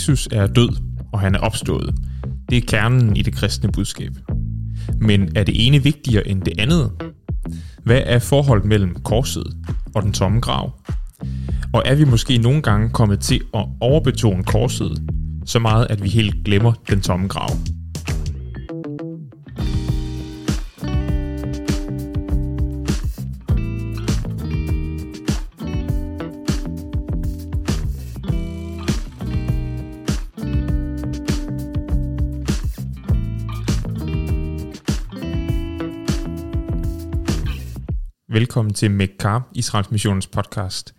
Jesus er død, og han er opstået. Det er kernen i det kristne budskab. Men er det ene vigtigere end det andet? Hvad er forholdet mellem korset og den tomme grav? Og er vi måske nogle gange kommet til at overbetone korset så meget, at vi helt glemmer den tomme grav? Velkommen til Mekkar, Israels Missionens podcast.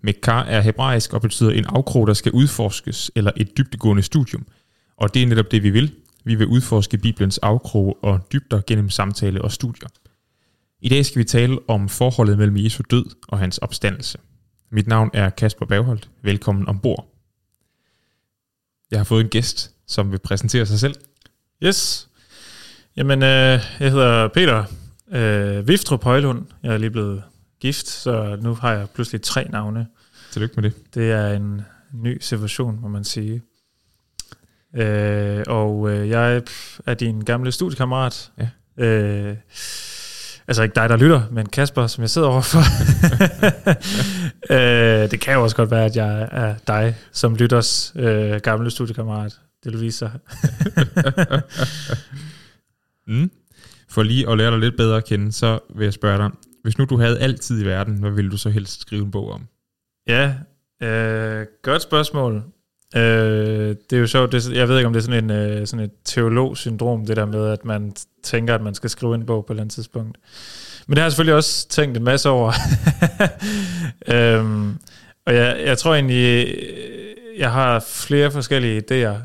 Mekka er hebraisk og betyder en afkrog, der skal udforskes, eller et dybdegående studium. Og det er netop det, vi vil. Vi vil udforske Bibelens afkrog og dybder gennem samtale og studier. I dag skal vi tale om forholdet mellem Jesu død og hans opstandelse. Mit navn er Kasper Bagholdt. Velkommen ombord. Jeg har fået en gæst, som vil præsentere sig selv. Yes. Jamen, øh, jeg hedder Peter øh, Viftrup Højlund. Jeg er lige blevet gift, så nu har jeg pludselig tre navne. Tillykke med det. Det er en ny situation, må man sige. Øh, og øh, jeg er din gamle studiekammerat. Ja. Øh, altså ikke dig, der lytter, men Kasper, som jeg sidder overfor. øh, det kan jo også godt være, at jeg er dig, som lytters øh, gamle studiekammerat. Det vil vise sig. Mm. For lige at lære dig lidt bedre at kende, så vil jeg spørge dig, hvis nu du havde altid i verden, hvad ville du så helst skrive en bog om? Ja, øh, godt spørgsmål. Øh, det er jo sjovt, det, jeg ved ikke, om det er sådan, en, øh, sådan et teolog-syndrom, det der med, at man tænker, at man skal skrive en bog på et eller andet tidspunkt. Men det har jeg selvfølgelig også tænkt en masse over. øhm, og jeg, jeg tror egentlig, øh, jeg har flere forskellige idéer,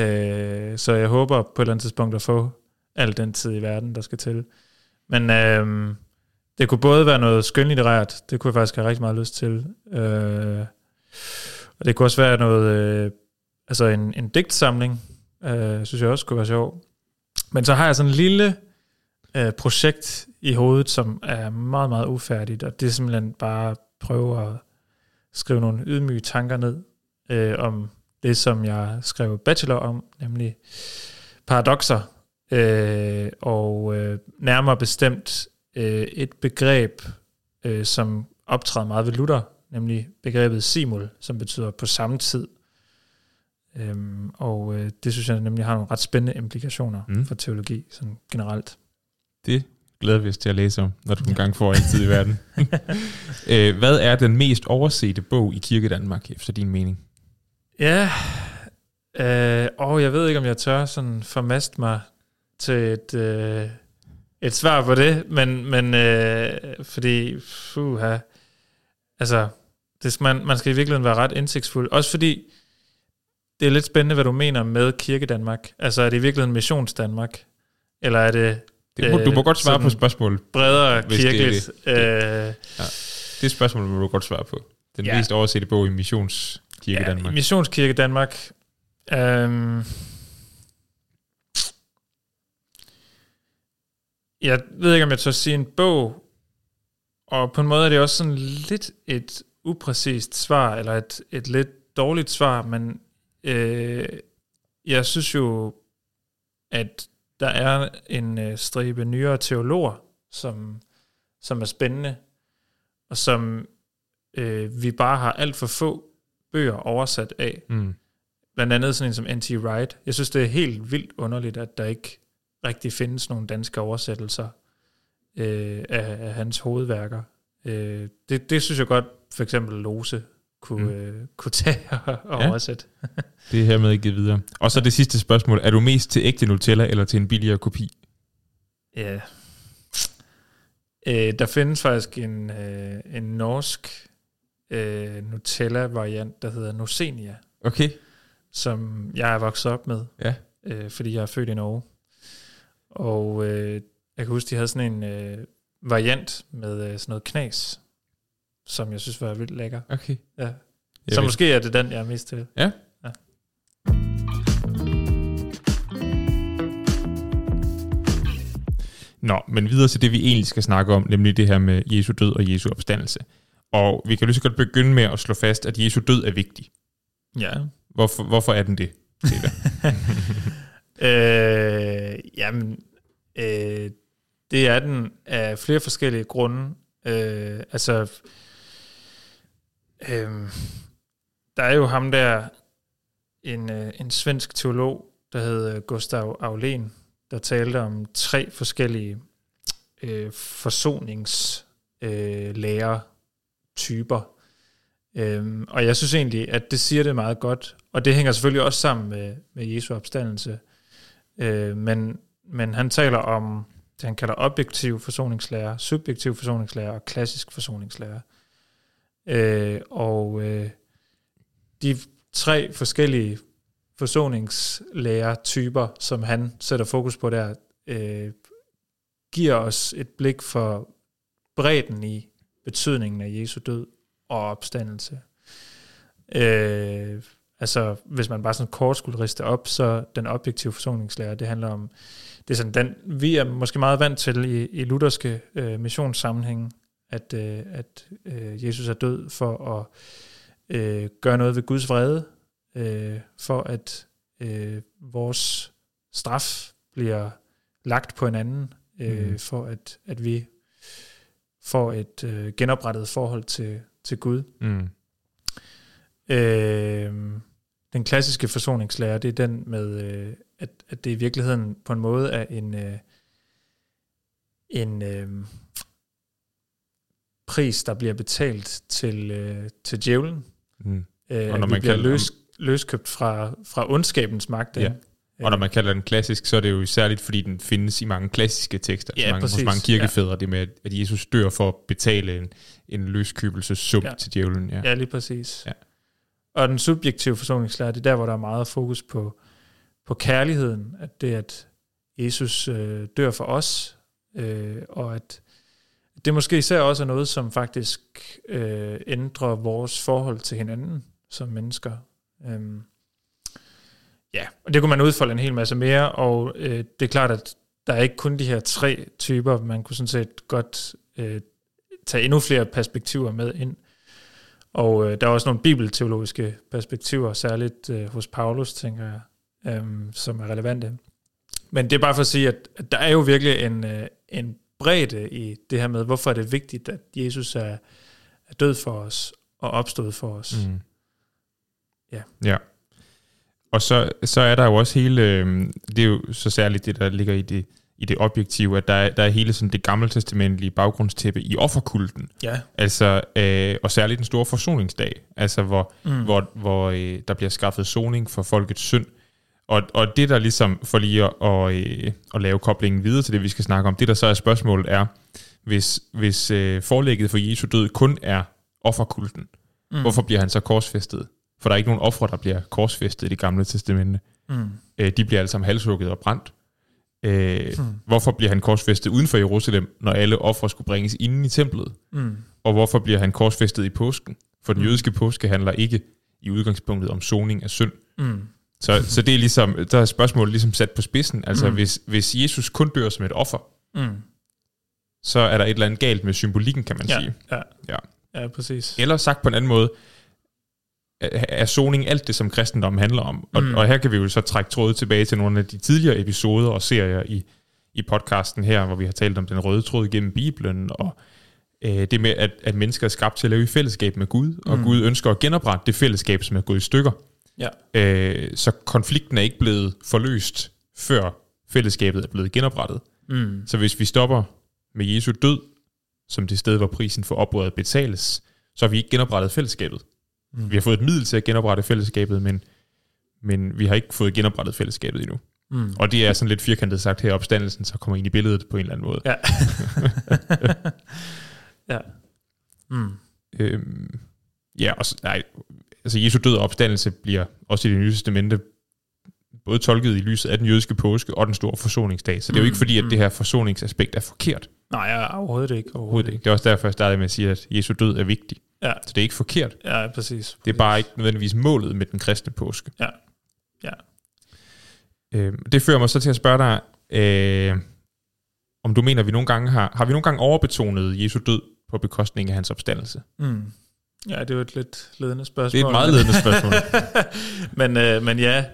øh, så jeg håber på et eller andet tidspunkt at få al den tid i verden, der skal til. Men øhm, det kunne både være noget skønlitterært, det kunne jeg faktisk have rigtig meget lyst til. Øh, og det kunne også være noget, øh, altså en, en digtsamling, øh, synes jeg også kunne være sjov. Men så har jeg sådan en lille øh, projekt i hovedet, som er meget, meget ufærdigt, og det er simpelthen bare at prøve at skrive nogle ydmyge tanker ned øh, om det, som jeg skrev bachelor om, nemlig paradoxer, øh, og øh, nærmere bestemt øh, et begreb, øh, som optræder meget ved Luther, nemlig begrebet simul, som betyder på samme tid. Øhm, og øh, det synes jeg nemlig har nogle ret spændende implikationer Mm. for teologi sådan generelt. Det glæder vi os til at læse om, når du engang får altid i verden. øh, hvad er den mest oversete bog i Kirke Danmark, efter din mening? Ja, øh, og jeg ved ikke, om jeg tør sådan formaste mig til et, øh, et svar på det, men, men øh, fordi, fuha, altså, det, man, man skal i virkeligheden være ret indsigtsfuld. Også fordi, det er lidt spændende, hvad du mener med Kirke Danmark. Altså, er det i virkeligheden Missions Danmark? Eller er det Det må, Øh, du må godt svare på spørgsmålet. bredere Hvis det er kirkeligt? Øh, Det spørgsmål må du godt svare på. Den Ja. mest oversete bog i Missionskirke ja, Danmark. Missionskirke Danmark. Øhm, jeg ved ikke, om jeg tør sige en bog, og på en måde er det også sådan lidt et upræcist svar, eller et, et lidt dårligt svar, men øh, jeg synes jo, at der er en øh, stribe nyere teologer, som, som er spændende, og som øh, vi bare har alt for få bøger oversat af. Mm. Blandt andet sådan en som N.T. Wright. Jeg synes, det er helt vildt underligt, at der ikke rigtig findes nogle danske oversættelser øh, af, af hans hovedværker. Øh, det, det synes jeg godt, for eksempel Lose kunne, Mm. øh, kunne tage og, ja. oversætte. Det er hermed givet videre. Og så det sidste spørgsmål. Er du mest til ægte Nutella eller til en billigere kopi? Ja. Øh, der findes faktisk en, øh, en norsk øh, Nutella-variant, der hedder Nocenia, Okay. som jeg er vokset op med. Ja. øh, fordi jeg er født i Norge. Og øh, jeg kan huske, de havde sådan en øh, variant med øh, sådan noget knas, som jeg synes var vildt lækker. Okay. Ja. Jeg Så ved- måske er det den, jeg er mest til. Nå, men videre til det, vi egentlig skal snakke om, nemlig det her med Jesu død og Jesu opstandelse. Og vi kan lige så godt begynde med at slå fast, at Jesu død er vigtig. Ja. Hvorfor, hvorfor er den det? øh, jamen, øh, det er den af flere forskellige grunde. Øh, altså, øh, der er jo ham der, en, øh, en svensk teolog, der hed Gustav Aulen, der talte om tre forskellige øh, forsoningslærer typer. Øhm, og jeg synes egentlig, at det siger det meget godt. Og det hænger selvfølgelig også sammen med, med Jesu opstandelse. Øh, men, men han taler om det, han kalder objektiv forsoningslærer, subjektiv forsoningslærer og klassisk forsoningslærer. Øh, og øh, de tre forskellige forsoningslærer-typer, som han sætter fokus på der, øh, giver os et blik for bredden i betydningen af Jesu død og opstandelse. Øh, altså, hvis man bare sådan kort skulle riste op, så den objektive forsoningslære, det handler om, det er sådan den, vi er måske meget vant til i, i lutherske øh, missionssammenhæng, at, øh, at øh, Jesus er død for at øh, gøre noget ved Guds vrede, øh, for at øh, vores straf bliver lagt på en anden, øh, mm. for at, at vi får et øh, genoprettet forhold til, til Gud. Mm. Øh, den klassiske forsoningslære, det er den med, øh, at, at det i virkeligheden på en måde er en, øh, en øh, pris, der bliver betalt til, øh, til djævlen. Mm. Øh, og når man bliver løs, løskøbt fra, fra ondskabens magt. Ja. Og når man kalder den klassisk, så er det jo særligt, fordi den findes i mange klassiske tekster. Ja, mange, hos mange kirkefædre, ja. det med, at Jesus dør for at betale en, en løskøbelsessum ja. til djævlen. Ja, ja lige præcis. Ja. Og den subjektive forsoningslære, det er der, hvor der er meget fokus på, på kærligheden, at det at Jesus øh, dør for os, øh, og at det måske især også er noget, som faktisk øh, ændrer vores forhold til hinanden som mennesker. Øhm, ja, og det kunne man udfolde en hel masse mere, og øh, det er klart, at der er ikke kun de her tre typer, man kunne sådan set godt øh, tage endnu flere perspektiver med ind. Og øh, der er også nogle bibelteologiske perspektiver, særligt øh, hos Paulus, tænker jeg, øh, som er relevante. Men det er bare for at sige, at, at der er jo virkelig en, øh, en bredde i det her med, hvorfor er det vigtigt, at Jesus er, er død for os og opstået for os. Mm. Ja. ja. Og så, så er der jo også hele, øh, det er jo så særligt det, der ligger i det, i det objektive, at der er, der er hele sådan det gamle testamentlige baggrundstæppe i offerkulten. Ja. Altså, øh, og særligt den store forsoningsdag, altså hvor, mm. hvor, hvor øh, der bliver skaffet soning for folkets synd. Og, og det der ligesom, for lige at, og, øh, at lave koblingen videre til det, vi skal snakke om, det der så er spørgsmålet er, hvis, hvis øh, forlægget for Jesu død kun er offerkulten, mm. hvorfor bliver han så korsfæstet? For der er ikke nogen ofre, der bliver korsfæstet i det gamle testamente. Mm. Øh, de bliver alle sammen halshugget og brændt. Øh, mm. Hvorfor bliver han korsfæstet uden for Jerusalem, når alle ofre skulle bringes inden i templet? Mm. Og hvorfor bliver han korsfæstet i påsken? For den mm. jødiske påske handler ikke i udgangspunktet om soning af synd. Mm. Så, så det er ligesom, der er spørgsmålet ligesom sat på spidsen. Altså mm. hvis, hvis Jesus kun dør som et offer, mm. så er der et eller andet galt med symbolikken, kan man ja, sige. Ja. ja. ja, præcis. Eller sagt på en anden måde, er soning alt det, som kristendommen handler om. Og, mm. og her kan vi jo så trække trådet tilbage til nogle af de tidligere episoder og serier i, i podcasten her, hvor vi har talt om den røde tråd gennem Bibelen, og øh, det med, at, at mennesker er skabt til at leve i fællesskab med Gud, og mm. Gud ønsker at genoprette det fællesskab, som er gået i stykker. Ja. Øh, så konflikten er ikke blevet forløst, før fællesskabet er blevet genoprettet. Mm. Så hvis vi stopper med Jesu død, som det sted, hvor prisen for oprøret betales, så har vi ikke genoprettet fællesskabet. Mm. Vi har fået et middel til at genoprette fællesskabet, men, men vi har ikke fået genoprettet fællesskabet endnu. Mm. Og det er sådan lidt firkantet sagt her, opstandelsen så kommer ind i billedet på en eller anden måde. Ja. ja. Mm. Øhm, ja, og, nej, altså Jesu død og opstandelse bliver også i det nye testamente både tolket i lyset af den jødiske påske og den store forsoningsdag. Så det er jo ikke mm, fordi, at det mm. her forsoningsaspekt er forkert. Nej, overhovedet ikke. Overhovedet ikke. Det er også derfor, jeg startede med at sige, at Jesu død er vigtig. Ja. Så det er ikke forkert. Ja, præcis. Det er bare ikke nødvendigvis målet med den kristne påske. Ja. ja. Øh, det fører mig så til at spørge dig, øh, om du mener, at vi nogle gange har, har vi nogle gange overbetonet Jesu død på bekostning af hans opstandelse? Mm. Ja, det er jo et lidt ledende spørgsmål. Det er et meget ledende spørgsmål. men, øh, men ja,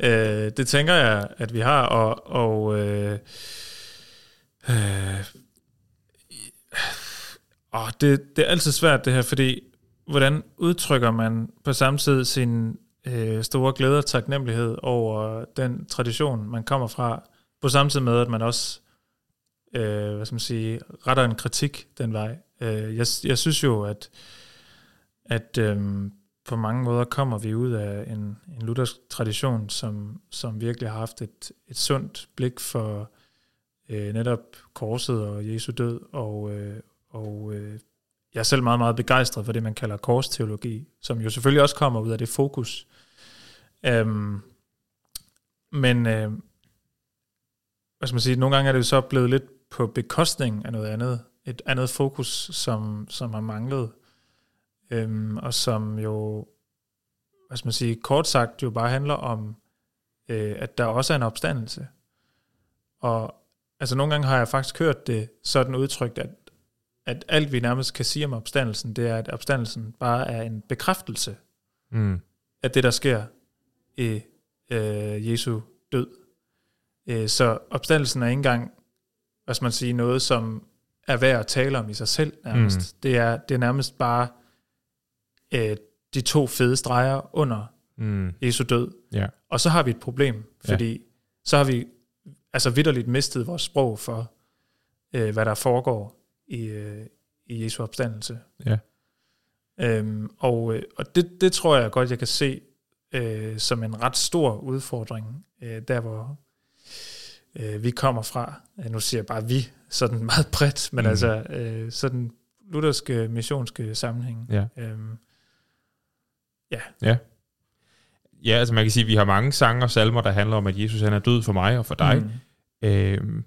øh, det tænker jeg, at vi har, og, og øh, øh, åh, det, det er altid svært det her, fordi hvordan udtrykker man på samme tid sin øh, store glæde og taknemmelighed over den tradition, man kommer fra, på samme tid med, at man også øh, hvad skal man sige, retter en kritik den vej. Øh, jeg, jeg synes jo, at, at øh, på mange måder kommer vi ud af en, en luthersk tradition, som, som virkelig har haft et, et sundt blik for øh, netop korset og Jesu død, og, øh, og øh, jeg er selv meget, meget begejstret for det, man kalder korsteologi, som jo selvfølgelig også kommer ud af det fokus. Øhm, men øh, hvad skal man sige, nogle gange er det jo så blevet lidt på bekostning af noget andet, et andet fokus, som, som har manglet, øhm, og som jo, hvad skal man sige, kort sagt jo bare handler om, øh, at der også er en opstandelse. Og altså nogle gange har jeg faktisk hørt det sådan udtrykt, at at alt vi nærmest kan sige om opstandelsen, det er, at opstandelsen bare er en bekræftelse mm. af det, der sker i øh, Jesu død. Øh, så opstandelsen er ikke engang, hvad skal man sige, noget, som er værd at tale om i sig selv nærmest. Mm. Det, er, det er nærmest bare øh, de to fede streger under mm. Jesu død. Yeah. Og så har vi et problem, fordi yeah. så har vi altså vidderligt mistet vores sprog for, øh, hvad der foregår i, øh, i Jesu opstandelse. Ja. Øhm, og øh, og det, det tror jeg godt, jeg kan se øh, som en ret stor udfordring, øh, der hvor øh, vi kommer fra. Øh, nu siger jeg bare vi, sådan meget bredt, men mm. altså øh, sådan lutherske, missionske sammenhæng. Ja. Øhm, ja. Ja. Ja, altså man kan sige, at vi har mange sange og salmer, der handler om, at Jesus han er død for mig og for dig. Mm. Øhm,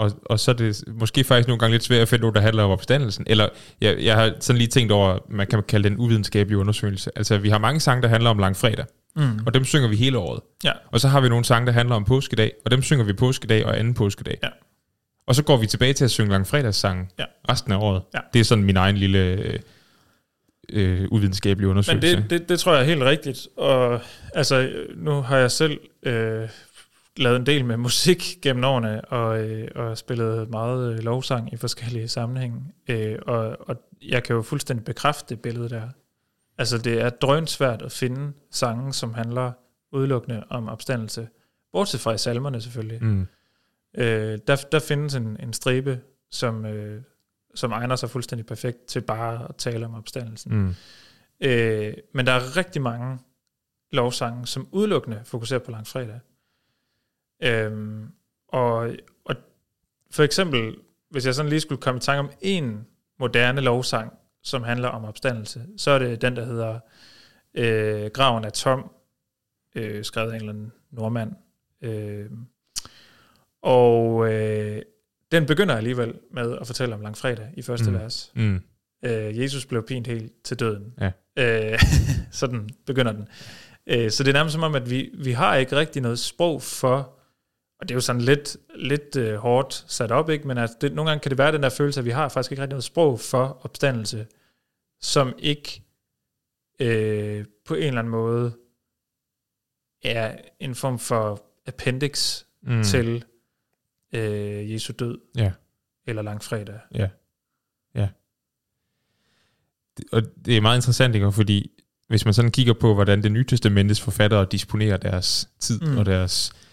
og, og så er det måske faktisk nogle gange lidt svært at finde ud, der handler om opstandelsen. Eller jeg, jeg har sådan lige tænkt over, man kan kalde det en uvidenskabelig undersøgelse. Altså vi har mange sange, der handler om langfredag, mm. og dem synger vi hele året. Ja. Og så har vi nogle sange, der handler om påskedag, og dem synger vi påskedag og anden påskedag. Ja. Og så går vi tilbage til at synge langfredagssange ja. resten af året. Ja. Det er sådan min egen lille øh, uvidenskabelig undersøgelse. Men det, det, det tror jeg er helt rigtigt. Og altså, nu har jeg selv øh, lavet en del med musik gennem årene, og, øh, og spillet meget øh, lovsang i forskellige sammenhænge. Øh, og, og jeg kan jo fuldstændig bekræfte det billede der. Altså det er drønsvært at finde sange, som handler udelukkende om opstandelse. Bortset fra i salmerne selvfølgelig. Mm. Øh, der, der findes en, en stribe, som, øh, som egner sig fuldstændig perfekt til bare at tale om opstandelsen. Mm. Øh, men der er rigtig mange lovsange, som udelukkende fokuserer på langfredag. Øhm, og, og for eksempel, hvis jeg sådan lige skulle komme i tanke om en moderne lovsang, som handler om opstandelse, så er det den, der hedder øh, Graven er tom, øh, skrevet af en eller anden nordmand. Øh, og øh, den begynder alligevel med at fortælle om langfredag i første mm. vers. Mm. Øh, Jesus blev pint helt til døden. Ja. Øh, sådan begynder den. Øh, så det er nærmest som om, at vi, vi har ikke rigtig noget sprog for og det er jo sådan lidt, lidt uh, hårdt sat op, ikke? men altså, det, nogle gange kan det være den der følelse, at vi har faktisk ikke rigtig noget sprog for opstandelse, som ikke øh, på en eller anden måde er en form for appendix mm. til øh, Jesu død. Ja. Eller langfredag. Ja. Ja. Og det er meget interessant, ikke? fordi hvis man sådan kigger på, hvordan det nye testamentes forfattere disponerer deres tid mm. og deres øh,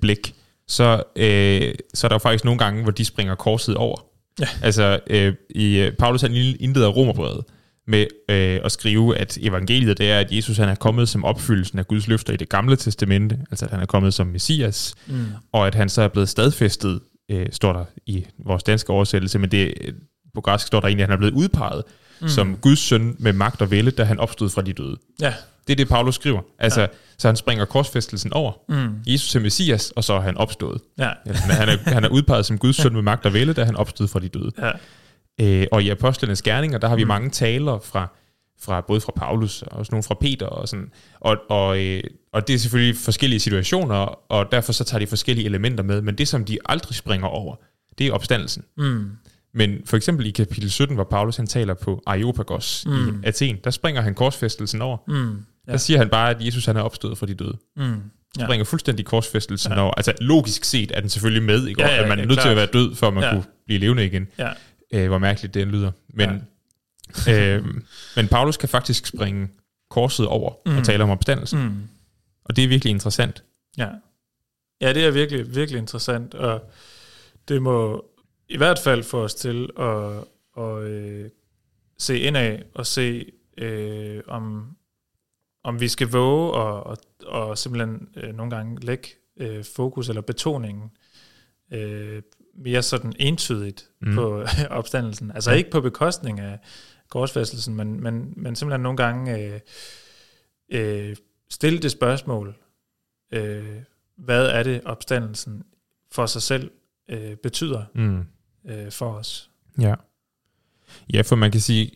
blik, så, øh, så er der jo faktisk nogle gange, hvor de springer korset over. Ja. Altså, øh, i, øh, Paulus han indleder romerbrevet med øh, at skrive, at evangeliet det er, at Jesus han er kommet som opfyldelsen af Guds løfter i det gamle testamente, altså at han er kommet som Messias, mm. og at han så er blevet stadfæstet, øh, står der i vores danske oversættelse, men det, på græsk står der egentlig, at han er blevet udpeget mm. som Guds søn med magt og vælde, da han opstod fra de døde. Ja. Det er det, Paulus skriver. Altså, ja. Så han springer korsfæstelsen over. Mm. Jesus er Messias, og så er han opstået. Ja. han, er, han er udpeget som Guds søn med magt og vælde, da han opstod fra de døde. Ja. Øh, og i Apostlenes Gerninger, der har vi mm. mange taler fra, fra både fra Paulus og også nogle fra Peter og sådan. Og, og, øh, og det er selvfølgelig forskellige situationer, og derfor så tager de forskellige elementer med, men det som de aldrig springer over, det er opstandelsen. Mm. Men for eksempel i kapitel 17, hvor Paulus han taler på Areopagos mm. i Athen, der springer han korsfæstelsen over. Mm. Ja. Der siger han bare, at Jesus han er opstået fra de døde. Mm. Ja. Springer fuldstændig korsfæstelsen ja. over. Altså logisk set er den selvfølgelig med, ikke? Ja, ja, at man er nødt til at være død, for at man ja. kunne blive levende igen. Ja. Æh, hvor mærkeligt det lyder. Men, ja. øh, men Paulus kan faktisk springe korset over mm. og tale om opstandelsen. Mm. Og det er virkelig interessant. Ja. ja, det er virkelig, virkelig interessant, og det må i hvert fald få os til at, at øh, se indad og se, øh, om, om vi skal våge og, og, og simpelthen øh, nogle gange lægge øh, fokus eller betoningen øh, mere sådan entydigt mm. på opstandelsen. Altså ja. ikke på bekostning af korsfæstelsen, men, men, men simpelthen nogle gange øh, øh, stille det spørgsmål, øh, hvad er det opstandelsen for sig selv øh, betyder mm. Øh, for os. Ja. ja, for man kan sige,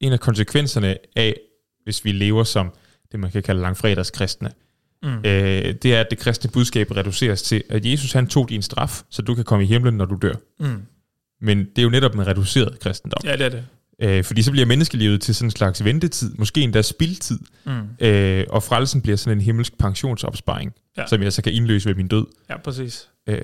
en af konsekvenserne af, hvis vi lever som det, man kan kalde langfredagskristne, mm. øh, det er, at det kristne budskab reduceres til, at Jesus han tog din straf, så du kan komme i himlen, når du dør. Mm. Men det er jo netop en reduceret kristendom. Ja, det er det. Øh, fordi så bliver menneskelivet til sådan en slags ventetid, måske endda spildtid, mm. øh, og frelsen bliver sådan en himmelsk pensionsopsparing, ja. som jeg så kan indløse ved min død. Ja, præcis. Øh,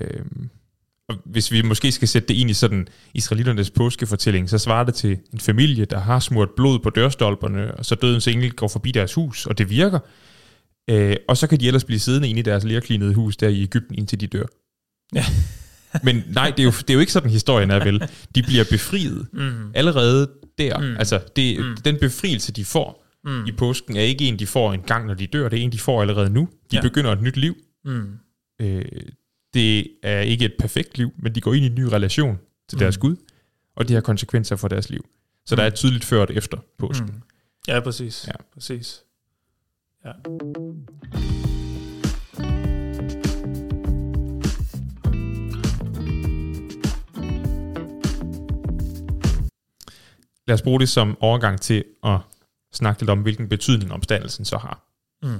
og hvis vi måske skal sætte det ind i sådan israeliternes påskefortælling, så svarer det til en familie, der har smurt blod på dørstolperne, og så dødens engel går forbi deres hus, og det virker. Øh, og så kan de ellers blive siddende inde i deres lærklinede hus der i Ægypten, indtil de dør. Ja. Men nej, det er, jo, det er jo ikke sådan, historien er vel. De bliver befriet mm. allerede der. Mm. Altså, det, mm. den befrielse, de får mm. i påsken, er ikke en, de får en gang, når de dør. Det er en, de får allerede nu. De ja. begynder et nyt liv. Mm. Øh, det er ikke et perfekt liv, men de går ind i en ny relation til mm. deres Gud, og det har konsekvenser for deres liv. Så mm. der er tydeligt før og efter påsken. Mm. Ja, præcis. Ja. præcis. Ja. Lad os bruge det som overgang til at snakke lidt om, hvilken betydning omstandelsen så har. Mm.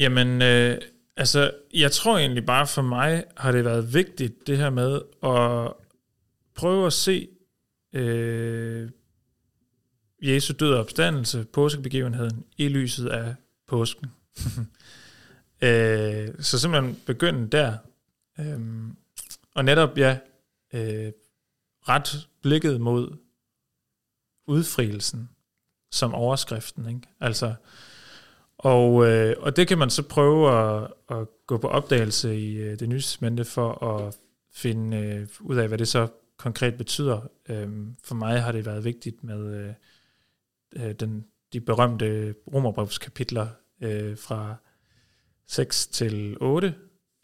Jamen, øh, altså, jeg tror egentlig bare for mig har det været vigtigt, det her med at prøve at se øh, Jesu død og opstandelse, påskebegivenheden, i lyset af påsken. øh, så simpelthen begynde der. Øh, og netop, ja, øh, ret blikket mod udfrielsen som overskriften. Ikke? Altså, og, øh, og det kan man så prøve at, at gå på opdagelse i øh, det nye testamente for at finde øh, ud af, hvad det så konkret betyder. Øh, for mig har det været vigtigt med øh, øh den, de berømte romerbrevskapitler øh, fra 6 til 8.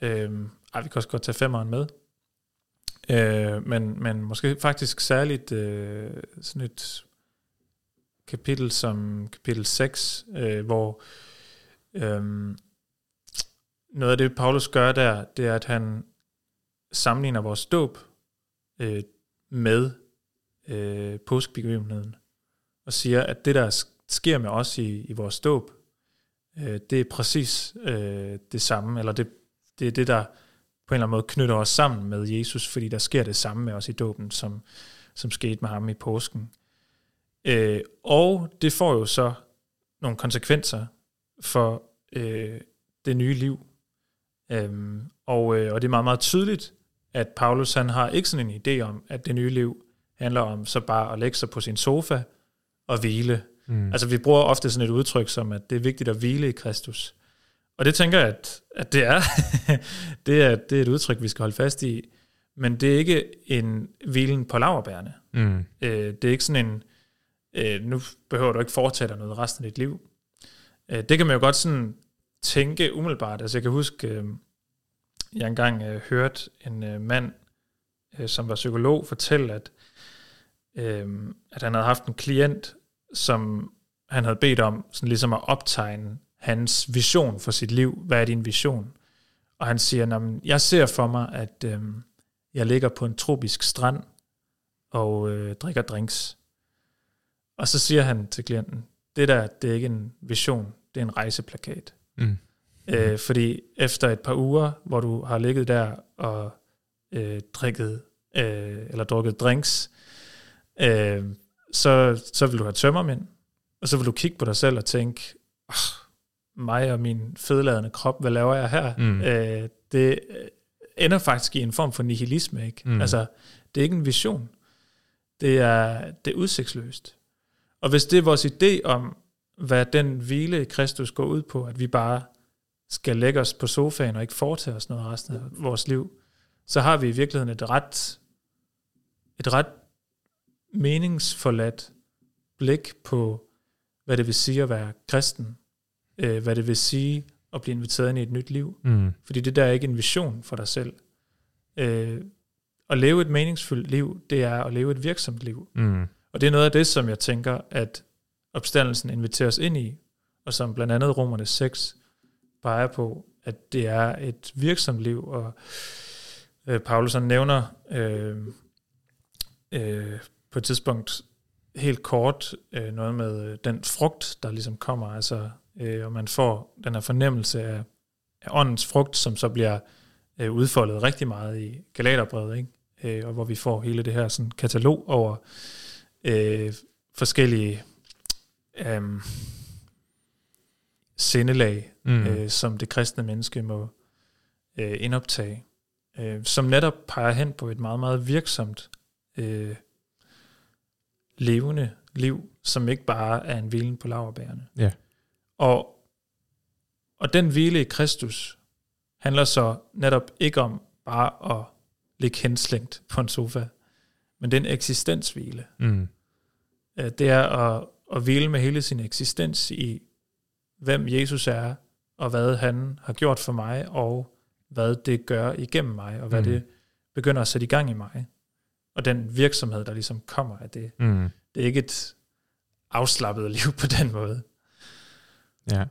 Øh, ej, vi kan også godt tage femeren med. Øh, men, men måske faktisk særligt øh, sådan et kapitel som kapitel 6, øh, hvor øh, Øhm, noget af det, Paulus gør der, det er, at han sammenligner vores dåb øh, med øh, påskebegivenheden, og siger, at det, der sker med os i, i vores dåb, øh, det er præcis øh, det samme, eller det, det er det, der på en eller anden måde knytter os sammen med Jesus, fordi der sker det samme med os i dåben, som, som skete med ham i påsken. Øh, og det får jo så nogle konsekvenser for øh, det nye liv. Øhm, og, øh, og det er meget, meget tydeligt, at Paulus han har ikke sådan en idé om, at det nye liv handler om så bare at lægge sig på sin sofa og hvile. Mm. Altså vi bruger ofte sådan et udtryk som, at det er vigtigt at hvile i Kristus. Og det tænker jeg, at, at det er. det, er det er et udtryk, vi skal holde fast i. Men det er ikke en hvilen på laverbærene. Mm. Øh, det er ikke sådan en, øh, nu behøver du ikke foretage dig noget resten af dit liv. Øh, det kan man jo godt sådan tænke umiddelbart. Altså jeg kan huske, øh, jeg engang øh, hørte en øh, mand, øh, som var psykolog, fortælle, at, øh, at han havde haft en klient, som han havde bedt om sådan ligesom at optegne hans vision for sit liv. Hvad er din vision? Og han siger, jeg ser for mig, at øh, jeg ligger på en tropisk strand og øh, drikker drinks. Og så siger han til klienten, det der, det er ikke en vision, det er en rejseplakat. Mm. Øh, fordi efter et par uger, hvor du har ligget der og øh, drikket øh, eller drukket drinks, øh, så, så vil du have tømmermænd, og så vil du kigge på dig selv og tænke, oh, mig og min fedladende krop, hvad laver jeg her? Mm. Øh, det ender faktisk i en form for nihilisme, ikke? Mm. Altså, det er ikke en vision. Det er, det er udsigtsløst. Og hvis det er vores idé om, hvad den hvile i Kristus går ud på, at vi bare skal lægge os på sofaen og ikke foretage os noget resten af vores liv, så har vi i virkeligheden et ret, et ret meningsforladt blik på, hvad det vil sige at være kristen, øh, hvad det vil sige at blive inviteret ind i et nyt liv. Mm. Fordi det der er ikke en vision for dig selv. Øh, at leve et meningsfuldt liv, det er at leve et virksomt liv. Mm. Og det er noget af det, som jeg tænker, at opstandelsen inviterer os ind i, og som blandt andet Romerne 6 peger på, at det er et virksomt liv, og øh, Paulus han nævner øh, øh, på et tidspunkt helt kort øh, noget med øh, den frugt, der ligesom kommer, altså, øh, og man får den her fornemmelse af, af åndens frugt, som så bliver øh, udfoldet rigtig meget i Galaterbrevet, ikke? Øh, og hvor vi får hele det her sådan, katalog over øh, forskellige øh, sindelag, Mm. øh, som det kristne menneske må øh, indoptage, øh, som netop peger hen på et meget, meget virksomt øh, levende liv, som ikke bare er en hvilen på laverbærene. Ja. Og, og den hvile i Kristus handler så netop ikke om bare at ligge henslængt på en sofa, men det er en eksistenshvile. Mm. Øh, Det er at, at hvile med hele sin eksistens i, hvem Jesus er, og hvad han har gjort for mig, og hvad det gør igennem mig, og hvad Mm. mm. det begynder at sætte i gang i mig. Og den virksomhed, der ligesom kommer af det. Mm. Det er ikke et afslappet liv på den måde. Ja.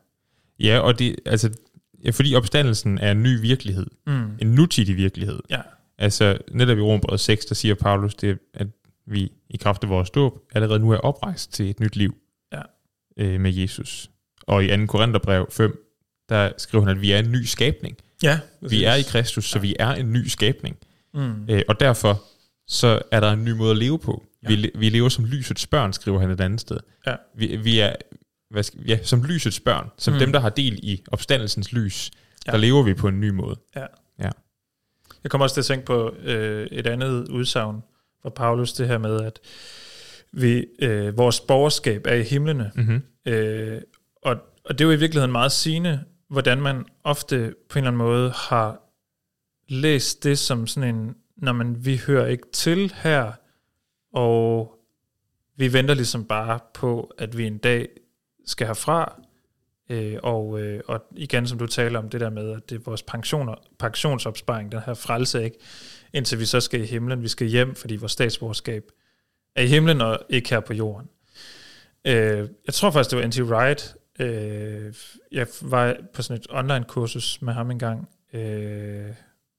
Ja, og det, altså, ja, fordi opstandelsen er en ny virkelighed. Mm. En nutidig virkelighed. Ja. Altså, netop i Rombrevet 6, der siger Paulus, det, at vi i kraft af vores dåb allerede nu er oprejst til et nyt liv Ja. øh, med Jesus. Og i 2. Korintherbrev 5, der skriver han, at vi er en ny skabning. Ja, Vi er i Kristus, så vi er en ny skabning. Mm. Øh, og derfor så er der en ny måde at leve på. Ja. Vi, vi lever som lysets børn, skriver han et andet sted. Ja. Vi, vi er hvad skal, ja, som lysets børn, som Mm. dem, der har del i opstandelsens lys, Ja. ja. der lever vi på en ny måde. Jeg kommer også til at tænke på øh, et andet udsagn fra Paulus, det her med, at vi, øh, vores borgerskab er i himlene. Mm-hmm. Øh, og, og det er jo i virkeligheden meget sigende, hvordan man ofte på en eller anden måde har læst det som sådan en, når man, vi hører ikke til her, og vi venter ligesom bare på, at vi en dag skal herfra, øh, og, øh, og igen, som du taler om det der med, at det er vores pensioner, pensionsopsparing, den her frelse, ikke? Indtil vi så skal i himlen, vi skal hjem, fordi vores statsborgerskab er i himlen og ikke her på jorden. Øh, jeg tror faktisk, det var N.T. Wright. Øh, jeg var på sådan et online-kursus med ham engang, øh,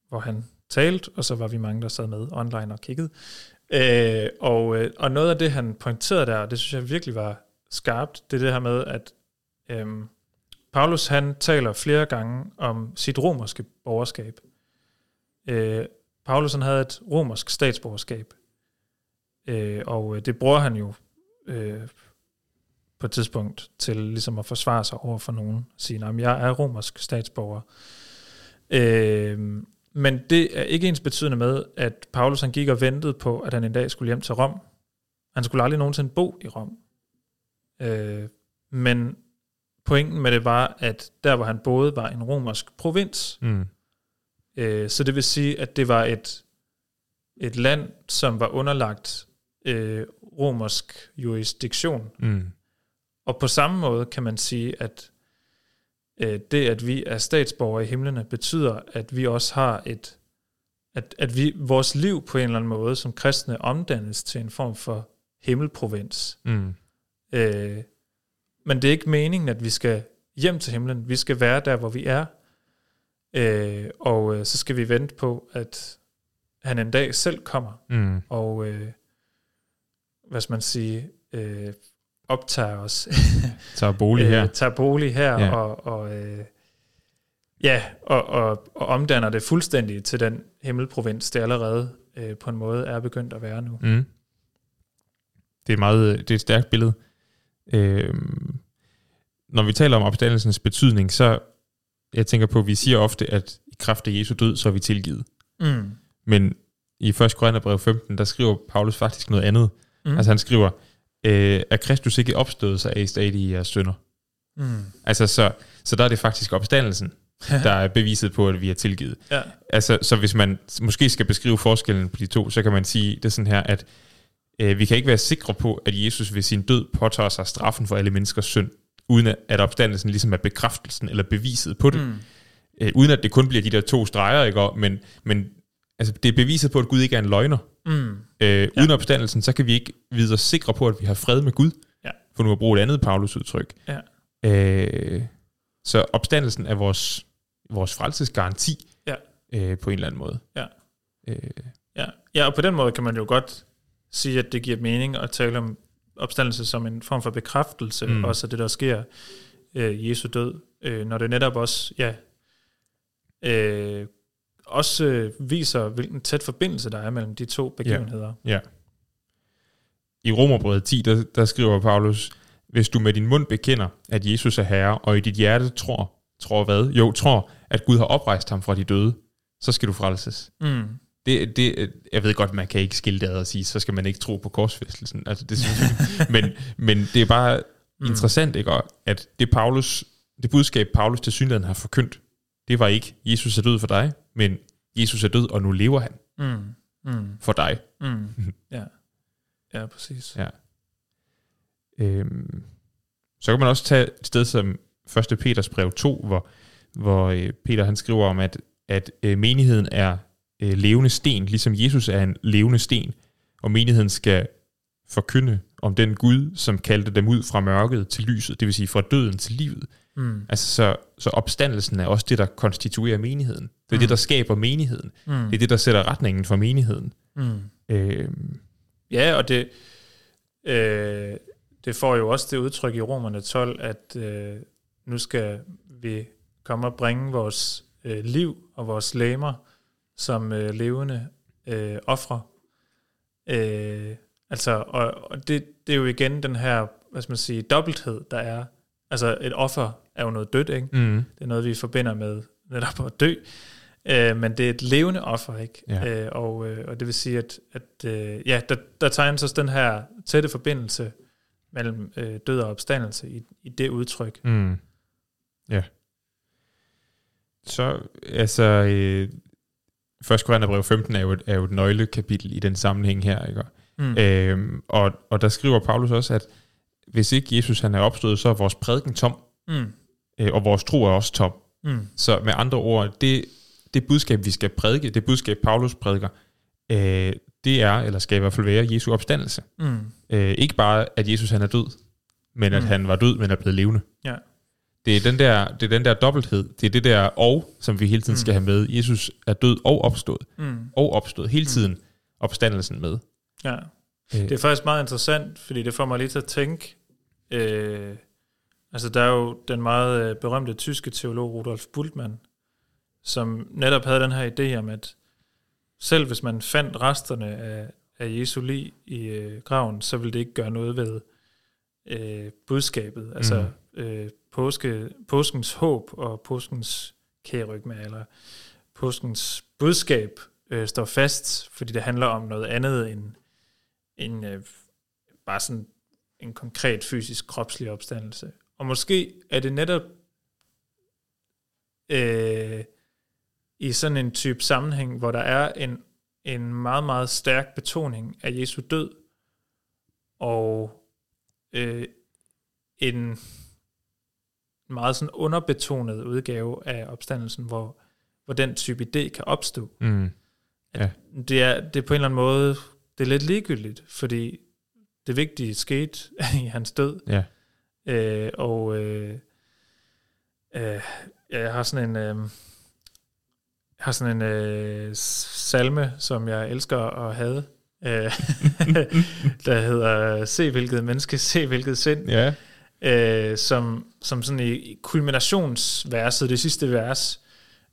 hvor han talte, og så var vi mange, der sad med online og kiggede. Øh, og, øh, og noget af det, han pointerede der, og det synes jeg virkelig var skarpt, det er det her med, at øh, Paulus han taler flere gange om sit romerske borgerskab. Øh, Paulus han havde et romersk statsborgerskab, øh, og øh, det bruger han jo øh, på et tidspunkt til ligesom at forsvare sig over for nogen. Sige, at jeg er romersk statsborger. Øh, men det er ikke ens betydende med, at Paulus han gik og ventede på, at han en dag skulle hjem til Rom. Han skulle aldrig nogensinde bo i Rom. Øh, men pointen med det var, at der hvor han boede, var en romersk provins. Mm. Øh, så det vil sige, at det var et, et land, som var underlagt øh, romersk jurisdiktion. Mm. Og på samme måde kan man sige, at øh, det, at vi er statsborgere i himlene, betyder, at vi også har et, at, at vi, vores liv på en eller anden måde som kristne omdannes til en form for himmelprovins. Mm. Øh, men det er ikke meningen, at vi skal hjem til himlen. Vi skal være der, hvor vi er. Øh, og øh, så skal vi vente på, at han en dag selv kommer Mm. og, øh, hvad skal man sige, øh, optager os. Så bolig her. Øh, tager bolig her, ja. og, og, øh, ja, og, og, og omdanner det fuldstændig til den himmelprovins, det allerede øh, på en måde er begyndt at være nu. Mm. Det er, meget, det er et stærkt billede. Øh, når vi taler om opstandelsens betydning, så jeg tænker på, at vi siger ofte, at i kraft af Jesu død, så er vi tilgivet. Mm. Men i 1. Korintherbrev 15, der skriver Paulus faktisk noget andet. Mm. Altså han skriver, øh, er Kristus ikke opstået, så er I stadig i jeres synder. Mm. Altså så, så der er det faktisk opstandelsen, der er beviset på, at vi er tilgivet. Ja. Altså, så hvis man måske skal beskrive forskellen på de to, så kan man sige det sådan her, at øh, vi kan ikke være sikre på, at Jesus ved sin død påtager sig straffen for alle menneskers synd, uden at, opstandelsen ligesom er bekræftelsen eller beviset på det. Mm. Øh, uden at det kun bliver de der to streger, ikke? Men, men altså, det er beviset på, at Gud ikke er en løgner. Mm. Øh, uden opstandelsen, så kan vi ikke vide os sikre på, at vi har fred med Gud. Ja. For nu at bruge et andet Paulus udtryk. Ja. Øh, så opstandelsen er vores, vores frelsesgaranti Ja. øh, på en eller anden måde. Ja. Øh, Ja. ja, og på den måde kan man jo godt sige, at det giver mening at tale om opstandelse som en form for bekræftelse, Mm. også af det, der sker øh, Jesu død, øh, når det netop også, ja, øh, også øh, viser, hvilken tæt forbindelse der er mellem de to begivenheder. I Romerbrevet 10, der, der skriver Paulus, hvis du med din mund bekender, at Jesus er Herre, og i dit hjerte tror, tror hvad? Jo, tror, at Gud har oprejst ham fra de døde, så skal du frelses. Mm. Det, det, jeg ved godt, man kan ikke skille det ad og sige, så skal man ikke tro på korsfæstelsen. Altså, det synes jeg, men, men det er bare mm. interessant, ikke? Og at det, Paulus, det budskab, Paulus til synligheden har forkyndt, det var ikke, Jesus er død for dig, men Jesus er død, og nu lever han Mm. Mm. for dig. Mm. Ja. ja, præcis. Ja. Øhm, så kan man også tage et sted som 1. Peters brev 2, hvor, hvor øh, Peter han skriver om, at, at øh, menigheden er øh, levende sten, ligesom Jesus er en levende sten, og menigheden skal forkynde om den Gud, som kaldte dem ud fra mørket til lyset, det vil sige fra døden til livet. Mm. Altså så, så opstandelsen er også det, der konstituerer menigheden. Det er mm. det, der skaber menigheden. Mm. Det er det, der sætter retningen for menigheden. Mm. Øhm, Ja, og det, øh, det får jo også det udtryk i Romerne 12, at øh, nu skal vi komme og bringe vores øh, liv og vores læmer som øh, levende øh, ofre. Øh, altså, og, og det, det er jo igen den her, hvad skal man sige, dobbelthed, der er. Altså, et offer er jo noget dødt, ikke? mm, Det er noget, vi forbinder med netop at dø. Øh, men det er et levende offer, ikke? Ja. Øh, og, øh, og det vil sige, at, at øh, ja, der, der tegnes også den her tætte forbindelse mellem øh, død og opstandelse i, i det udtryk. Mm. Ja. Så, altså, øh, 1. Korintherbrev 15 er jo, et, er jo et nøglekapitel i den sammenhæng her, ikke? Mm. Øhm, og, og der skriver Paulus også, at hvis ikke Jesus han er opstået, så er vores prædiken tom, Mm. øh, og vores tro er også tom. Mm. Så med andre ord, det, det budskab, vi skal prædike, det budskab, Paulus prædiker, øh, det er, eller skal i hvert fald være, Jesu opstandelse. Mm. Øh, ikke bare, at Jesus han er død, men at Mm. han var død, men er blevet levende. Ja. Det er den der, det er den der dobbelthed, det er det der og, som vi hele tiden Mm. skal have med. Jesus er død og opstået, Mm. og opstået hele tiden opstandelsen med. Ja. Øh, Det er faktisk meget interessant, fordi det får mig lige til at tænke, øh, altså der er jo den meget øh, berømte tyske teolog Rudolf Bultmann, som netop havde den her idé om, at selv hvis man fandt resterne af, af Jesu lig i øh, graven, så ville det ikke gøre noget ved øh, budskabet. Altså øh, påske, påskens håb og påskens kærygme, eller påskens budskab øh, står fast, fordi det handler om noget andet end, end øh, bare sådan en konkret fysisk kropslig opstandelse. Og måske er det netop øh, i sådan en type sammenhæng, hvor der er en, en meget, meget stærk betoning af Jesu død, og øh, en meget sådan underbetonet udgave af opstandelsen, hvor, hvor den type idé kan opstå. mm, Det er, det er på en eller anden måde, det er lidt ligegyldigt, fordi det vigtige skete i hans død, ja. Øh, og øh, øh, ja, jeg har sådan en øh, jeg har sådan en øh, salme, som jeg elsker at have, øh, der hedder Se hvilket menneske, se hvilket sind, Ja. Øh, som, som sådan i, kulminationsverset, det sidste vers,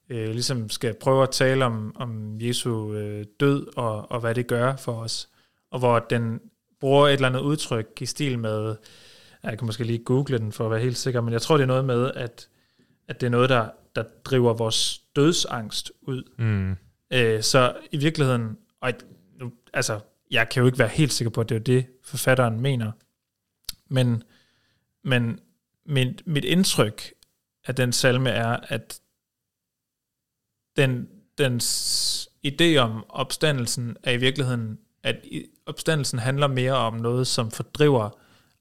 øh, ligesom skal prøve at tale om, om Jesu øh, død og, og hvad det gør for os. Og hvor den bruger et eller andet udtryk i stil med, jeg kan måske lige google den for at være helt sikker, men jeg tror, det er noget med, at, at det er noget, der, der driver vores dødsangst ud. Mm. Øh, så i virkeligheden, og nu, altså, jeg kan jo ikke være helt sikker på, at det er det, forfatteren mener, men, men mit, mit indtryk af den salme er, at den, dens idé om opstandelsen er i virkeligheden, at opstandelsen handler mere om noget, som fordriver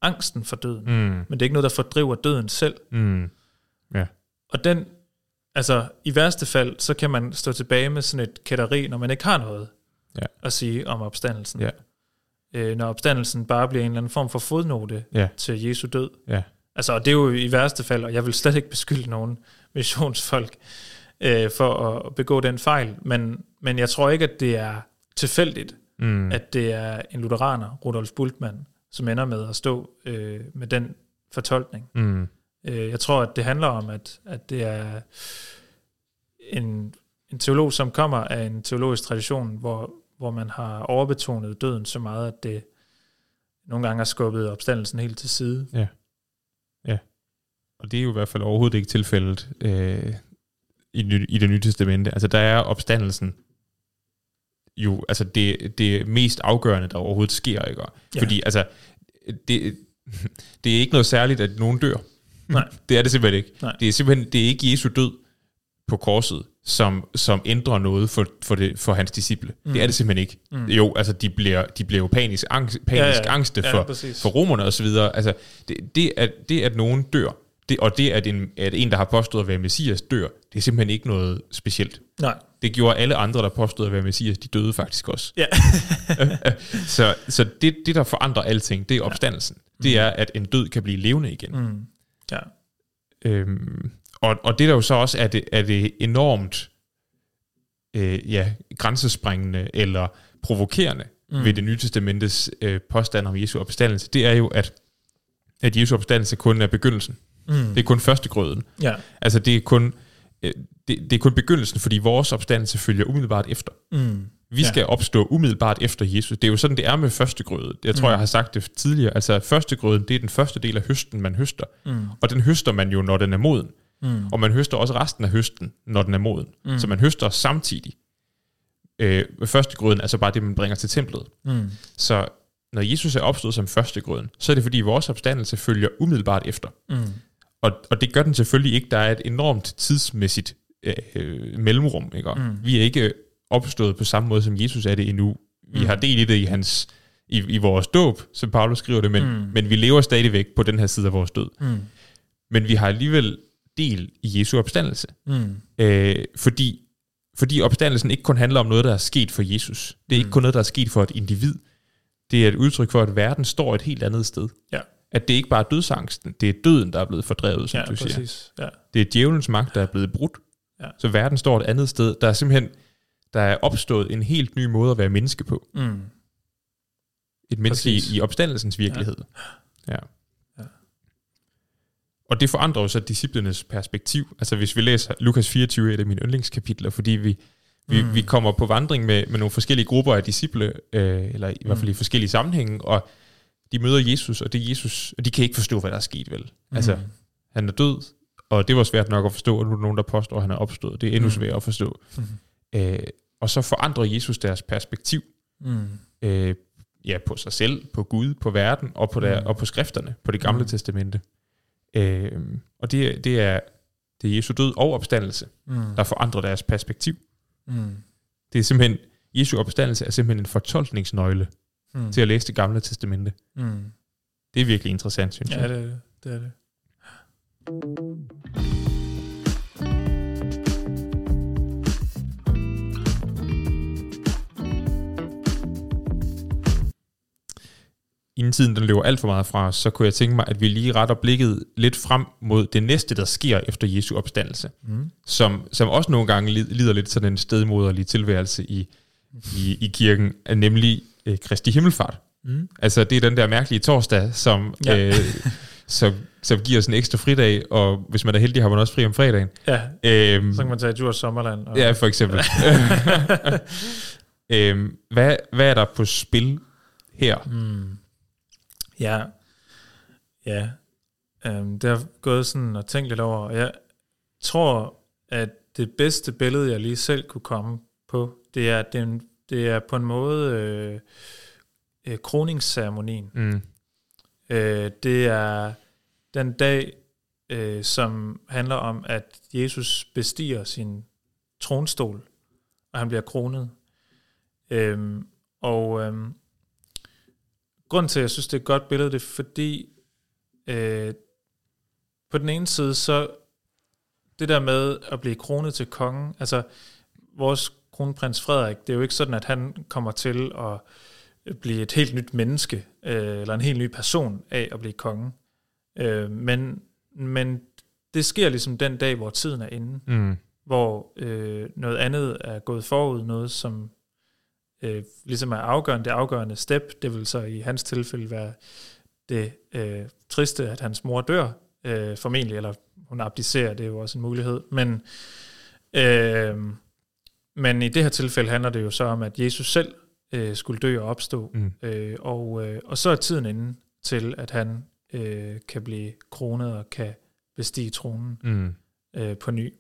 angsten for døden. Mm. Men det er ikke noget, der fordriver døden selv. Mm. Ja. Og den, altså i værste fald, så kan man stå tilbage med sådan et kætteri, når man ikke har noget Ja. at sige om opstandelsen. Ja. Øh, når opstandelsen bare bliver en eller anden form for fodnote Ja. til Jesu død. Ja. Altså, og det er jo i værste fald, og jeg vil slet ikke beskylde nogen missionsfolk øh, for at begå den fejl, men, men jeg tror ikke, at det er tilfældigt, Mm. at det er en lutheraner, Rudolf Bultmann, som ender med at stå øh, med den fortolkning. Mm. Øh, jeg tror, at det handler om, at, at det er en, en teolog, som kommer af en teologisk tradition, hvor, hvor man har overbetonet døden så meget, at det nogle gange har skubbet opstandelsen helt til side. Og det er jo i hvert fald overhovedet ikke tilfældet øh, i, i det nye testamente. Altså der er opstandelsen jo altså det, det mest afgørende, der overhovedet sker. Ikke? Ja. Fordi altså, det, det er ikke noget særligt, at nogen dør. Nej. Det er det simpelthen ikke. Nej. Det er simpelthen det er ikke Jesu død på korset, som, som ændrer noget for, for, det, for hans disciple. Mm. Det er det simpelthen ikke. Mm. Jo, altså de bliver, de bliver jo panisk, angst, panisk ja, ja. angste Ja, for, præcis. for romerne og så videre. Altså, det, det, at, det, at nogen dør, det, og det, at en, at en, der har påstået at være messias, dør, det er simpelthen ikke noget specielt. Nej. Det gjorde alle andre, der påstod at være messias, de døde faktisk også. Ja. Så, så det, det, der forandrer alting, det er opstandelsen. Det er, at en død kan blive levende igen. Mm. Ja. Øhm, og, og det der jo så også er det, er det enormt øh, ja, grænsesprængende eller provokerende mm. ved det nye testamentes øh, påstand om Jesu opstandelse, det er jo, at, at Jesu opstandelse kun er begyndelsen. Mm. Det er kun første grøden. Ja. Altså det er kun, øh, det, det er kun begyndelsen, fordi vores opstandelse følger umiddelbart efter. Mm. Vi Ja. skal opstå umiddelbart efter Jesus. Det er jo sådan, det er med første grøde. Jeg tror, mm. jeg har sagt det tidligere. Altså første grøden, det er den første del af høsten, man høster. Mm. Og den høster man jo, når den er moden. Mm. Og man høster også resten af høsten, når den er moden. Mm. Så man høster samtidig. Øh, første grøden er så bare det, man bringer til templet. Mm. Så når Jesus er opstået som første grøden, så er det fordi vores opstandelse følger umiddelbart efter. Mm. Og, og det gør den selvfølgelig ikke. Der er et enormt tidsmæssigt øh, øh, mellemrum. Ikke? Mm. Vi er ikke opstået på samme måde, som Jesus er det endnu. Vi mm. har del i det i, hans, i, i vores dåb, som Paulus skriver det, men, mm. men vi lever stadigvæk på den her side af vores død. Mm. Men vi har alligevel del i Jesu opstandelse. Mm. Øh, fordi, fordi opstandelsen ikke kun handler om noget, der er sket for Jesus. Det er ikke kun noget, der er sket for et individ. Det er et udtryk for, at verden står et helt andet sted. Ja. At det ikke bare er dødsangsten, det er døden, der er blevet fordrevet, som Ja, du siger. præcis. Ja. Det er djævelens magt, der er blevet brudt. Ja. Så verden står et andet sted. Der er simpelthen der er opstået en helt ny måde at være menneske på. Mm. Et menneske i, i opstandelsens virkelighed. Ja. ja. Og det forandrer jo så disciplenes perspektiv. Altså hvis vi læser Lukas 24, et af mine yndlingskapitler, fordi vi, vi, Mm. vi kommer på vandring med, med nogle forskellige grupper af disciple, øh, eller i hvert fald i forskellige sammenhænge, og de møder Jesus, og det er Jesus, og de kan ikke forstå, hvad der er sket, vel? Altså, Mm. han er død, og det var svært nok at forstå, og nu er der nogen, der påstår, at han er opstået. Det er endnu Mm. sværere at forstå. Mm. Øh, og så forandrer Jesus deres perspektiv Mm. øh, ja, på sig selv, på Gud, på verden og på, der, Mm. og på skrifterne, på det gamle Mm. testamente. Øh, og det, er- det, er, det er Jesu død og opstandelse, Mm. der forandrer deres perspektiv. Mm. Det er simpelthen, Jesu opstandelse er simpelthen en fortolkningsnøgle Mm. til at læse det gamle testamente. Mm. Det er virkelig interessant, synes Ja, jeg. det er det. det, er det. Inden tiden den løber alt for meget fra os, så kunne jeg tænke mig, at vi lige retter blikket lidt frem mod det næste, der sker efter Jesu opstandelse. Mm. som, som også nogle gange lid- lider lidt sådan en stedmoderlig tilværelse i, i, i kirken, er nemlig øh, Kristi Himmelfart. Mm. Altså det er den der mærkelige torsdag, som, Ja. øh, som, som giver os en ekstra fridag, og hvis man er heldig, har man også fri om fredagen. Ja, Øhm, så kan man tage et Djurs Sommerland. Og, ja, for eksempel. øhm, hvad, hvad er der på spil her? Mm. Ja, ja. Øhm, det har gået sådan og tænkt lidt over, og jeg tror, at det bedste billede, jeg lige selv kunne komme på, det er, det er, en, det er på en måde øh, øh, kroningsceremonien. Mm. Øh, det er den dag, øh, som handler om, at Jesus bestiger sin tronstol, og han bliver kronet. Øhm, og øhm, grunden til, at jeg synes, det er et godt billede, det er fordi, øh, på den ene side, så det der med at blive kronet til kongen, altså vores kronprins Frederik, det er jo ikke sådan, at han kommer til at blive et helt nyt menneske, øh, eller en helt ny person af at blive konge. Øh, men, men det sker ligesom den dag, hvor tiden er inde, Mm. hvor øh, noget andet er gået forud, noget som øh, ligesom er afgørende, det afgørende step, det vil så i hans tilfælde være det øh, triste, at hans mor dør, øh, formentlig, eller hun abdicerer, det er jo også en mulighed, men øh, men i det her tilfælde handler det jo så om, at Jesus selv øh, skulle dø og opstå, Mm. øh, og, øh, og så er tiden inde til, at han øh, kan blive kronet og kan bestige tronen Mm. øh, på ny.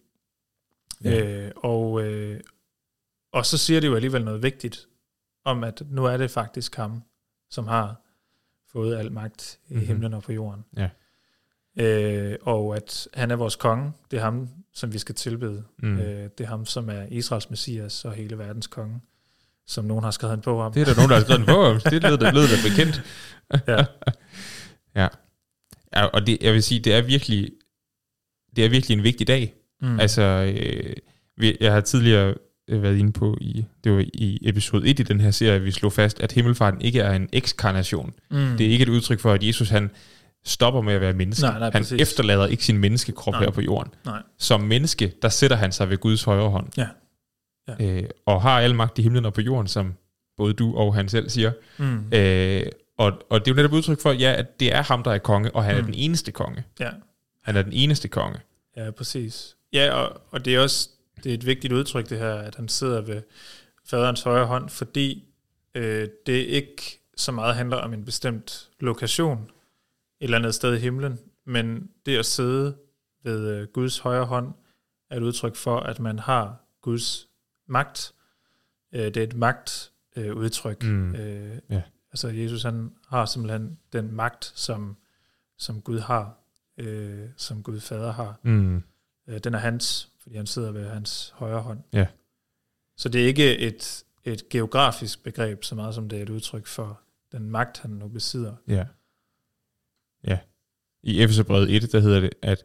Ja. Øh, og, øh, og så siger det jo alligevel noget vigtigt om, at nu er det faktisk ham, som har fået al magt i Mhm. mm-hmm. himlen og på jorden. Ja. Øh, og at han er vores konge. Det er ham, som vi skal tilbede. Mm. Øh, det er ham, som er Israels messias og hele verdens konge, som nogen har skrevet en bog om. Det er der nogen, der har skrevet en bog om. Det lyder da, lyder da bekendt. Ja. ja. ja. Og det, jeg vil sige, det er virkelig, det er virkelig en vigtig dag. Mm. Altså, øh, vi- jeg har tidligere været inde på, i, det var i episode 1 i den her serie, vi slog fast, at himmelfarten ikke er en ekskarnation. mm. Det er ikke et udtryk for, at Jesus han stopper med at være menneske. Nej, nej, han præcis. efterlader ikke sin menneskekrop Nej. her på jorden. Nej. Som menneske, der sætter han sig ved Guds højre hånd. Ja. Ja. Øh, og har al magt i himlen og på jorden, som både du og han selv siger. Mm. Øh, og, og det er jo netop udtryk for, ja, at det er ham, der er konge, og han mm. er den eneste konge. Ja. Han er den eneste konge. Ja, præcis. Ja, og, og det er også det er et vigtigt udtryk, det her, at han sidder ved faderens højre hånd, fordi øh, det ikke så meget handler om en bestemt lokation et eller andet sted i himlen, men det at sidde ved øh, Guds højre hånd er et udtryk for, at man har Guds magt. Øh, det er et magtudtryk. Øh. Mm. øh, Ja. Altså Jesus han har simpelthen den magt, som, som Gud har, øh, som Gud fader har. Mm. Øh, den er hans, fordi han sidder ved hans højre hånd. Ja. Så det er ikke et, et geografisk begreb, så meget som det er et udtryk for den magt, han nu besidder. Ja. Ja. I Efeserbrevet 1, der hedder det, at,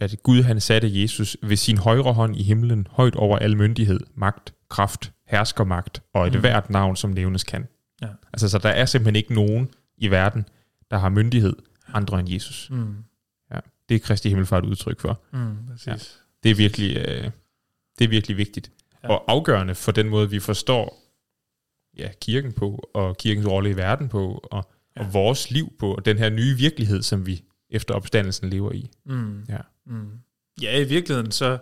at Gud han satte Jesus ved sin højre hånd i himlen, højt over al myndighed, magt, kraft, herskermagt og et mm. Hvert navn, som nævnes kan. Ja. Altså, så der er simpelthen ikke nogen i verden, der har myndighed andre end Jesus. Mm. Det er Kristi Himmelfart udtryk for. Mm, præcis. Ja. Det er virkelig, øh, det er virkelig vigtigt. Ja. Og afgørende for den måde, vi forstår ja, kirken på, og kirkens rolle i verden på, og. Ja. og vores liv på, og den her nye virkelighed, som vi efter opstandelsen lever i. Mm. Ja. Mm. Ja, i virkeligheden så,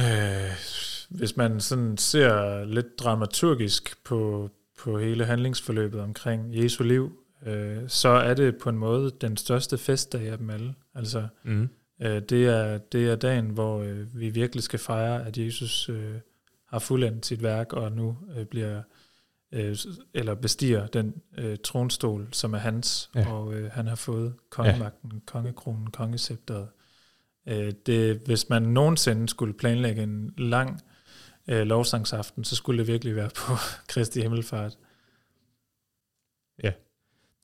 øh, hvis man sådan ser lidt dramaturgisk på, på hele handlingsforløbet omkring Jesu liv, øh, så er det på en måde den største festdag af dem alle. Altså, Mm. Øh, det, er, det er dagen, hvor øh, vi virkelig skal fejre, at Jesus øh, har fuldendt sit værk, og nu øh, bliver eller bestiger den tronstol, som er hans, Ja. ja. og han har fået kongemagten, ja. kongekronen, kongescepteret. Det, hvis man nogensinde skulle planlægge en lang øh, lovsangsaften, så skulle det virkelig være på Kristi Himmelfart.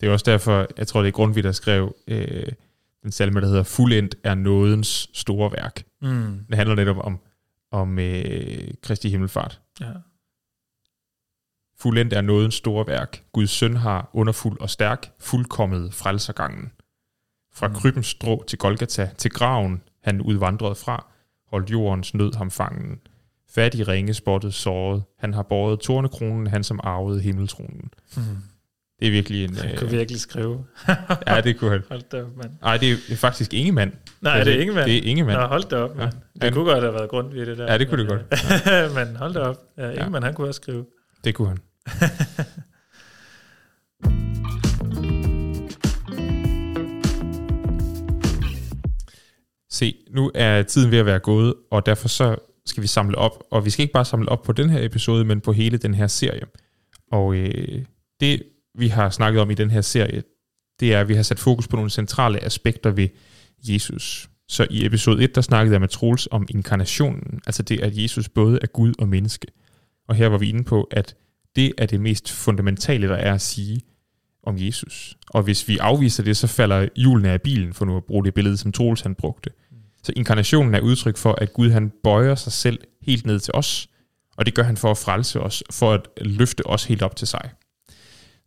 Det er også derfor, jeg tror, det er Grundtvig, der skrev øh, den salme, der hedder Fuldendt er nådens store værk. Mm. Det handler netop om, om øh, Kristi Himmelfart. Ja. Fuldendt er nådens store værk. Guds søn har underfuld og stærk, fuldkommet frelsergangen. Fra Mm. krybens strå til Golgata, til graven han udvandrede fra, holdt jordens nød ham fangen. Fattig ringe spottet såret, han har båret tornekronen, han som arvede himmeltronen. Mm. Det er virkelig en... Han Øh, kunne virkelig skrive. ja, det kunne han. Hold da op, mand. Nej, det er, det faktisk ingen mand. Nej, det er ingen mand. Det er ingen mand. Nå, hold da op, mand. Ja. Det kunne godt have været grund ved det der. Ja, det kunne det men, godt. øh, men hold da op. Ja, ingen Ja. mand, han kunne også skrive. Det kunne han. Se, nu er tiden ved at være gået, og derfor så skal vi samle op. Og vi skal ikke bare samle op på den her episode, men på hele den her serie. Og øh, det, vi har snakket om i den her serie, det er, at vi har sat fokus på nogle centrale aspekter ved Jesus. Så i episode 1, der snakkede jeg med Troels om inkarnationen, altså det, at Jesus både er Gud og menneske. Og her var vi inde på, at det er det mest fundamentale, der er at sige om Jesus. Og hvis vi afviser det, så falder hjulene af bilen, for nu at bruge det billede, som Troels han brugte. Så inkarnationen er udtryk for, at Gud han bøjer sig selv helt ned til os, og det gør han for at frelse os, for at løfte os helt op til sig.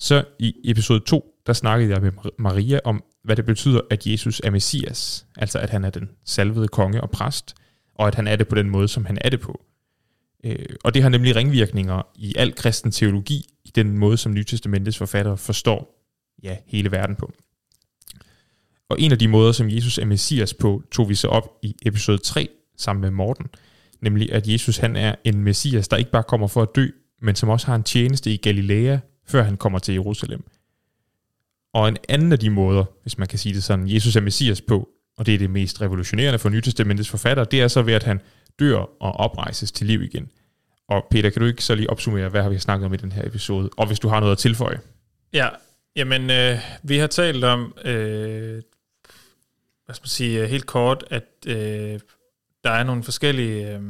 Så i episode 2, der snakkede jeg med Maria om, hvad det betyder, at Jesus er Messias, altså at han er den salvede konge og præst, og at han er det på den måde, som han er det på. Øh, og det har nemlig ringvirkninger i al kristen teologi, i den måde, som Nytestamentets forfattere forstår ja, hele verden på. Og en af de måder, som Jesus er Messias på, tog vi så op i episode 3 sammen med Morten, nemlig at Jesus han er en Messias, der ikke bare kommer for at dø, men som også har en tjeneste i Galilea, før han kommer til Jerusalem. Og en anden af de måder, hvis man kan sige det sådan, Jesus er Messias på, og det er det mest revolutionerende for Nytestamentets forfatter, det er så ved, at han dør og oprejses til liv igen. Og Peter, kan du ikke så lige opsummere, hvad har vi snakket om i den her episode? Og hvis du har noget at tilføje. Ja, jamen, øh, vi har talt om, øh, hvad skal man sige, øh, helt kort, at øh, der er nogle forskellige øh,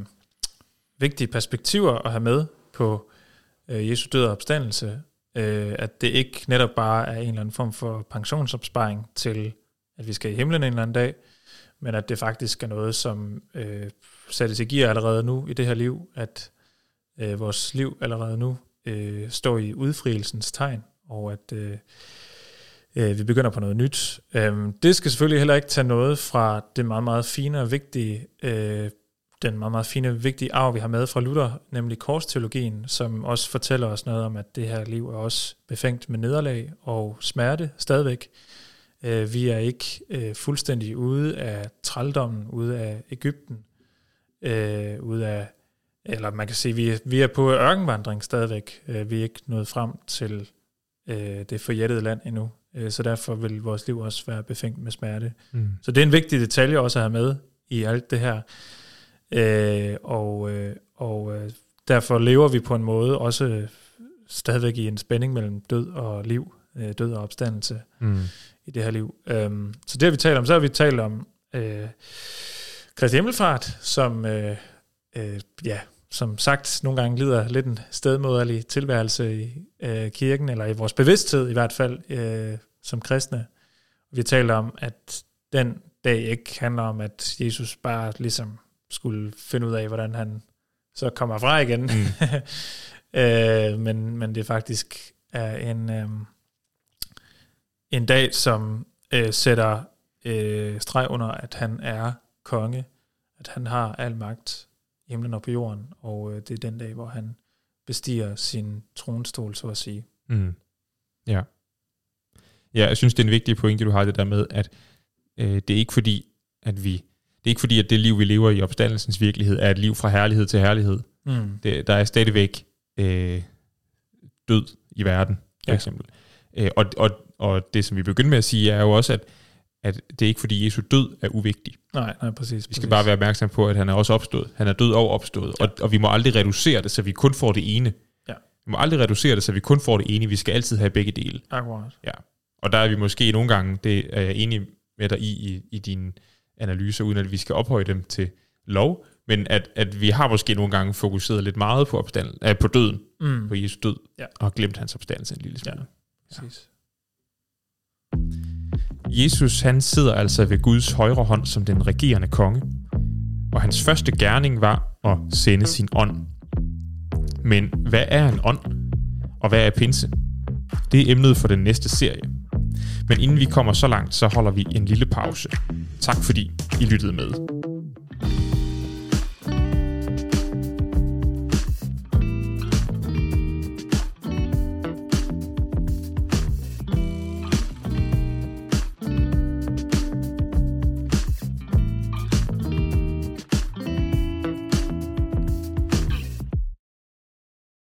vigtige perspektiver at have med på øh, Jesu død og opstandelse. Øh, at det ikke netop bare er en eller anden form for pensionsopsparing til, at vi skal i himlen en eller anden dag, men at det faktisk er noget, som øh, sættes i gear allerede nu i det her liv, at øh, vores liv allerede nu øh, står i udfrielsens tegn, og at øh, øh, vi begynder på noget nyt. Øh, det skal selvfølgelig heller ikke tage noget fra det meget, meget fine og vigtige, øh, den meget, meget fine vigtige arv, vi har med fra Luther, nemlig korsteologien, som også fortæller os noget om, at det her liv er også befængt med nederlag og smerte stadigvæk. Øh, vi er ikke øh, fuldstændig ude af trældommen, ude af Ægypten, øh, ude af eller man kan sige, vi vi er på ørkenvandring stadigvæk. Øh, Vi er ikke nået frem til øh, det forjættede land endnu. Øh, Så derfor vil vores liv også være befængt med smerte. Mm. Så det er en vigtig detalje også at have med i alt det her. Øh, og øh, og øh, derfor lever vi på en måde også stadigvæk i en spænding mellem død og liv, øh, død og opstandelse Mm. i det her liv. Øhm, så det har vi talt om. Så har vi talt om øh, Kristi Himmelfart, som øh, øh, ja, som sagt nogle gange lider lidt en stedmoderlig tilværelse i øh, kirken, eller i vores bevidsthed i hvert fald, øh, som kristne. Vi har talt om, at den dag ikke handler om, at Jesus bare ligesom skulle finde ud af, hvordan han så kommer fra igen. Mm. øh, men, men det faktisk er en, øh, en dag, som øh, sætter øh, streg under, at han er konge, at han har al magt i himlen og på jorden, og øh, det er den dag, hvor han bestiger sin tronstol, så at sige. Mm. Ja. Ja, jeg synes, det er en vigtig pointe, du har det der med, at øh, det er ikke fordi, at vi, det er ikke fordi, at det liv, vi lever i opstandelsens virkelighed, er et liv fra herlighed til herlighed. Mm. Det, der er stadigvæk øh, død i verden, for Ja. eksempel. Øh, og, og, og det, som vi begynder med at sige, er jo også, at, at det er ikke fordi, Jesu død er uvigtig. Nej, nej, præcis. Vi skal præcis. bare være opmærksom på, at han er også opstået. Han er død og opstået. Ja. Og, og vi må aldrig reducere det, så vi kun får det ene. Ja. Vi må aldrig reducere det, så vi kun får det ene. Vi skal altid have begge dele. Akkurat. Og der er vi måske nogle gange, det er jeg enig med dig i, i, i dine analyser, uden at vi skal ophøje dem til lov, men at, at vi har måske nogle gange fokuseret lidt meget på, opstand, äh, på døden, Mm. på Jesu død, Ja. og glemt hans opstandelse en lille smule. Præcis. Jesus han sidder altså ved Guds højre hånd som den regerende konge, og hans første gerning var at sende sin ånd. Men hvad er en ånd, og hvad er pinse? Det er emnet for den næste serie. Men inden vi kommer så langt, så holder vi en lille pause. Tak fordi I lyttede med.